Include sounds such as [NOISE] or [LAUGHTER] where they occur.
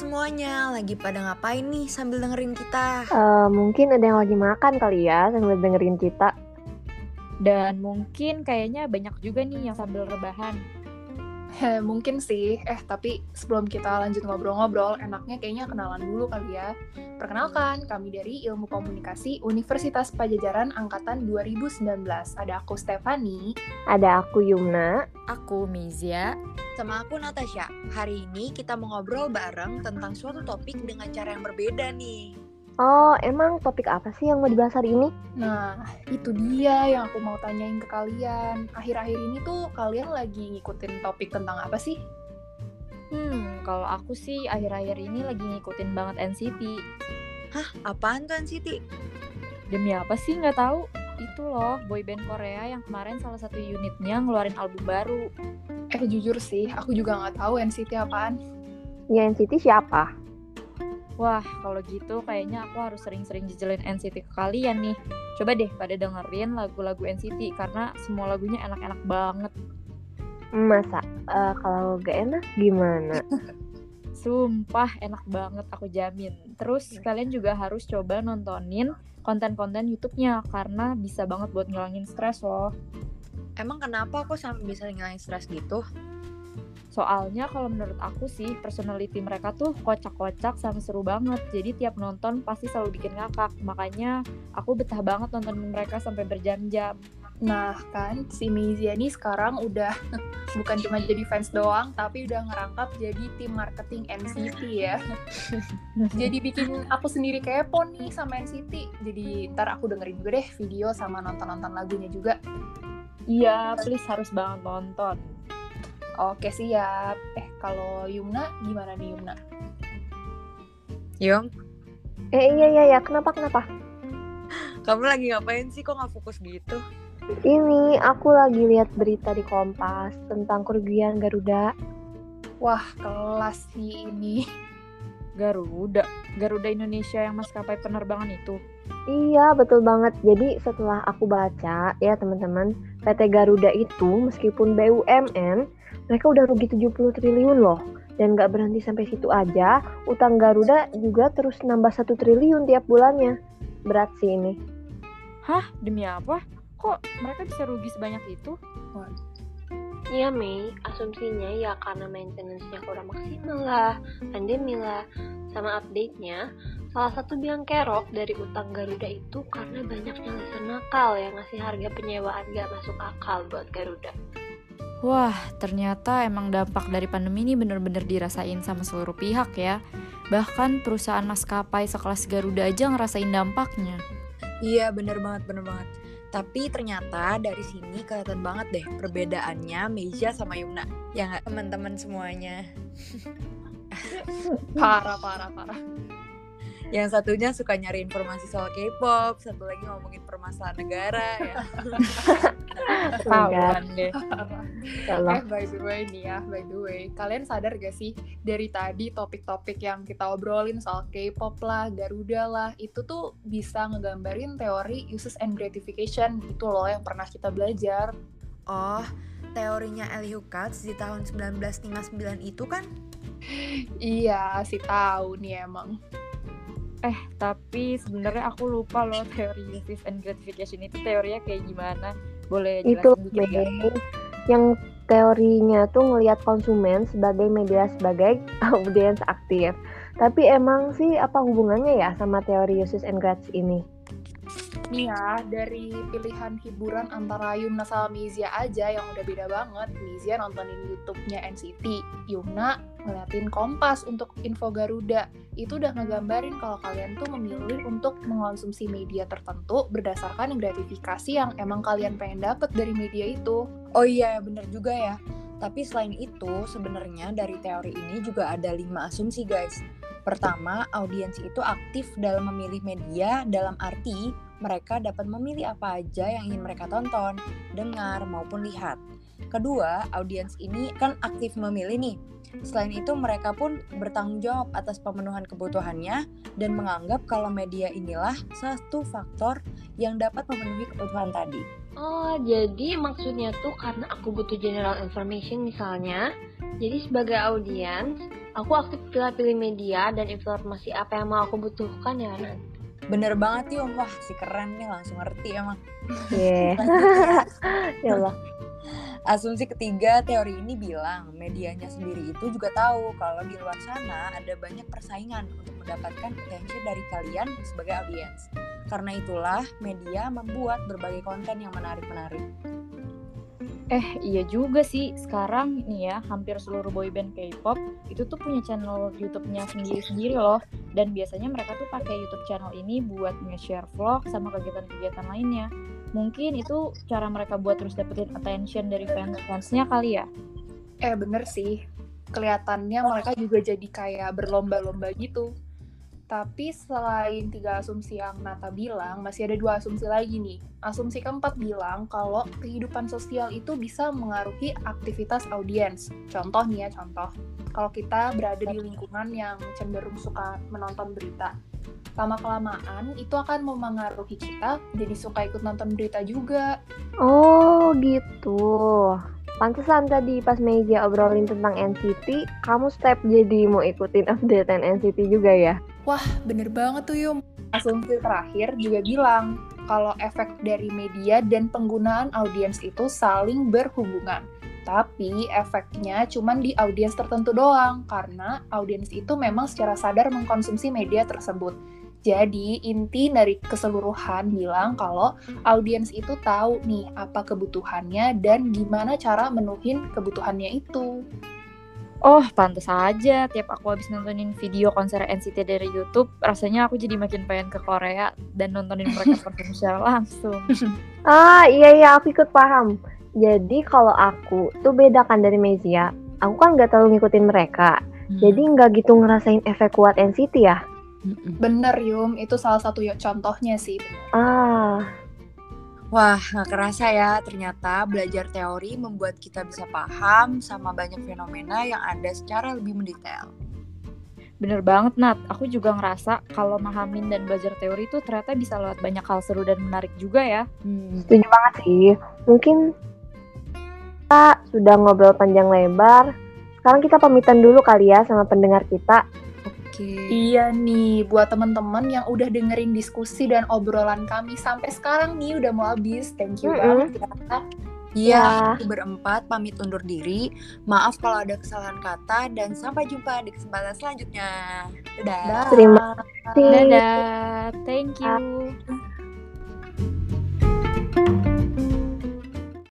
semuanya, lagi pada ngapain nih sambil dengerin kita? Uh, mungkin ada yang lagi makan kali ya sambil dengerin kita. Dan mungkin kayaknya banyak juga nih yang sambil rebahan. He, mungkin sih, eh tapi sebelum kita lanjut ngobrol-ngobrol, enaknya kayaknya kenalan dulu kali ya. Perkenalkan, kami dari Ilmu Komunikasi Universitas Pajajaran Angkatan 2019. Ada aku Stefani. Ada aku Yumna. Aku Mizia. Sama aku Natasha. Hari ini kita mau ngobrol bareng tentang suatu topik dengan cara yang berbeda nih. Oh, emang topik apa sih yang mau dibahas hari ini? Nah, itu dia yang aku mau tanyain ke kalian. Akhir-akhir ini tuh kalian lagi ngikutin topik tentang apa sih? Hmm, kalau aku sih akhir-akhir ini lagi ngikutin banget NCT. Hah, apaan tuh NCT? Demi apa sih nggak tahu? Itu loh, boyband Korea yang kemarin salah satu unitnya ngeluarin album baru. Eh jujur sih, aku juga nggak tahu NCT apaan. Ya NCT siapa? Wah, kalau gitu kayaknya aku harus sering-sering jejelin NCT ke kalian nih. Coba deh pada dengerin lagu-lagu NCT karena semua lagunya enak-enak banget. Masa? Uh, kalau gak enak gimana? [LAUGHS] Sumpah enak banget aku jamin. Terus iya. kalian juga harus coba nontonin konten-konten YouTube-nya karena bisa banget buat ngilangin stres loh. Emang kenapa kok sampai bisa ngilangin stres gitu? Soalnya kalau menurut aku sih personality mereka tuh kocak-kocak sama seru banget. Jadi tiap nonton pasti selalu bikin ngakak. Makanya aku betah banget nonton mereka sampai berjam-jam. Nah kan si Mizia ini sekarang udah [LAUGHS] bukan cuma jadi fans doang tapi udah ngerangkap jadi tim marketing NCT ya. [LAUGHS] jadi bikin aku sendiri kepo nih sama NCT. Jadi ntar aku dengerin juga deh video sama nonton-nonton lagunya juga. Iya, please harus banget nonton. Oke siap. Eh kalau Yumna gimana nih Yumna? Yung? Eh iya iya ya kenapa kenapa? Kamu lagi ngapain sih kok nggak fokus gitu? Ini aku lagi lihat berita di Kompas tentang kerugian Garuda. Wah kelas sih ini. Garuda, Garuda Indonesia yang maskapai penerbangan itu. Iya betul banget. Jadi setelah aku baca ya teman-teman, PT Garuda itu meskipun BUMN mereka udah rugi 70 triliun loh. Dan gak berhenti sampai situ aja, utang Garuda juga terus nambah satu triliun tiap bulannya. Berat sih ini. Hah? Demi apa? Kok mereka bisa rugi sebanyak itu? Iya Mei, asumsinya ya karena maintenance-nya kurang maksimal lah, pandemi lah, sama update-nya, salah satu biang kerok dari utang Garuda itu karena banyaknya lesan nakal yang ngasih harga penyewaan gak masuk akal buat Garuda. Wah, ternyata emang dampak dari pandemi ini bener-bener dirasain sama seluruh pihak ya. Bahkan perusahaan maskapai sekelas Garuda aja ngerasain dampaknya. Iya, bener banget, bener banget. Tapi ternyata dari sini kelihatan banget deh perbedaannya Meja sama Yuna. Ya nggak teman-teman semuanya. [LAUGHS] parah, parah, parah. Yang satunya suka nyari informasi soal K-pop, satu lagi ngomongin permasalahan negara ya. [LAUGHS] Tahuan deh. eh by the way nih ya, by the way, kalian sadar gak sih dari tadi topik-topik yang kita obrolin soal K-pop lah, Garuda lah, itu tuh bisa ngegambarin teori uses and gratification itu loh yang pernah kita belajar. Oh, teorinya Elihu Katz di tahun 1959 itu kan? iya, sih tahu nih emang. Eh, tapi sebenarnya aku lupa loh teori uses and gratification itu teorinya kayak gimana. Boleh jelasin itu dikit Yang teorinya tuh ngelihat konsumen sebagai media sebagai [LAUGHS] audiens aktif. Tapi emang sih apa hubungannya ya sama teori uses and grats ini? Nih ya dari pilihan hiburan antara Yumna sama Mizia aja yang udah beda banget. Mizia nontonin YouTube-nya NCT, Yumna ngeliatin Kompas untuk info Garuda. Itu udah ngegambarin kalau kalian tuh memilih untuk mengonsumsi media tertentu berdasarkan gratifikasi yang emang kalian pengen dapet dari media itu. Oh iya, bener juga ya. Tapi selain itu, sebenarnya dari teori ini juga ada lima asumsi guys. Pertama, audiens itu aktif dalam memilih media dalam arti mereka dapat memilih apa aja yang ingin mereka tonton, dengar, maupun lihat. Kedua, audiens ini kan aktif memilih nih. Selain itu, mereka pun bertanggung jawab atas pemenuhan kebutuhannya dan menganggap kalau media inilah satu faktor yang dapat memenuhi kebutuhan tadi. Oh, jadi maksudnya tuh karena aku butuh general information misalnya. Jadi sebagai audiens, aku aktif pilih-pilih media dan informasi apa yang mau aku butuhkan ya, Nan. Bener banget Yum, wah si keren nih langsung ngerti emang. Yeah. [LAUGHS] ya Allah. Asumsi ketiga teori ini bilang medianya sendiri itu juga tahu kalau di luar sana ada banyak persaingan untuk mendapatkan attention dari kalian sebagai audiens. Karena itulah media membuat berbagai konten yang menarik-menarik. Eh iya juga sih, sekarang nih ya hampir seluruh boyband K-pop itu tuh punya channel YouTube-nya sendiri-sendiri loh. Dan biasanya mereka tuh pakai YouTube channel ini buat nge-share vlog sama kegiatan-kegiatan lainnya. Mungkin itu cara mereka buat terus dapetin attention dari fans-fansnya kali ya. Eh bener sih, kelihatannya mereka juga jadi kayak berlomba-lomba gitu. Tapi selain tiga asumsi yang Nata bilang, masih ada dua asumsi lagi nih. Asumsi keempat bilang kalau kehidupan sosial itu bisa mengaruhi aktivitas audiens. Contoh nih ya, contoh. Kalau kita berada di lingkungan yang cenderung suka menonton berita, lama-kelamaan itu akan memengaruhi kita jadi suka ikut nonton berita juga. Oh, gitu. Pantesan tadi pas meja obrolin tentang NCT, kamu step jadi mau ikutin update NCT juga ya? Wah, bener banget tuh Yum. Asumsi terakhir juga bilang kalau efek dari media dan penggunaan audiens itu saling berhubungan. Tapi efeknya cuma di audiens tertentu doang, karena audiens itu memang secara sadar mengkonsumsi media tersebut. Jadi inti dari keseluruhan bilang kalau audiens itu tahu nih apa kebutuhannya dan gimana cara menuhin kebutuhannya itu. Oh, pantas aja. Tiap aku habis nontonin video konser NCT dari YouTube, rasanya aku jadi makin pengen ke Korea dan nontonin mereka [LAUGHS] perform secara langsung. Ah, iya iya aku ikut paham. Jadi kalau aku tuh beda kan dari Mezia. Aku kan nggak terlalu ngikutin mereka. Jadi nggak gitu ngerasain efek kuat NCT ya. Bener Yum, itu salah satu ya- contohnya sih. Ah, Wah, nggak kerasa ya, ternyata belajar teori membuat kita bisa paham sama banyak fenomena yang ada secara lebih mendetail. Bener banget, Nat. Aku juga ngerasa kalau mahamin dan belajar teori itu ternyata bisa lewat banyak hal seru dan menarik juga ya. Hmm. setuju banget sih. Mungkin kita sudah ngobrol panjang lebar. Sekarang kita pamitan dulu kali ya sama pendengar kita. Oke. Iya nih, buat teman-teman yang udah dengerin diskusi dan obrolan kami sampai sekarang nih udah mau habis. Thank you Mm-mm. banget ya. Iya, Ya. berempat pamit undur diri. Maaf kalau ada kesalahan kata dan sampai jumpa di kesempatan selanjutnya. Dadah. Dah. Terima kasih. Dadah. Thank you.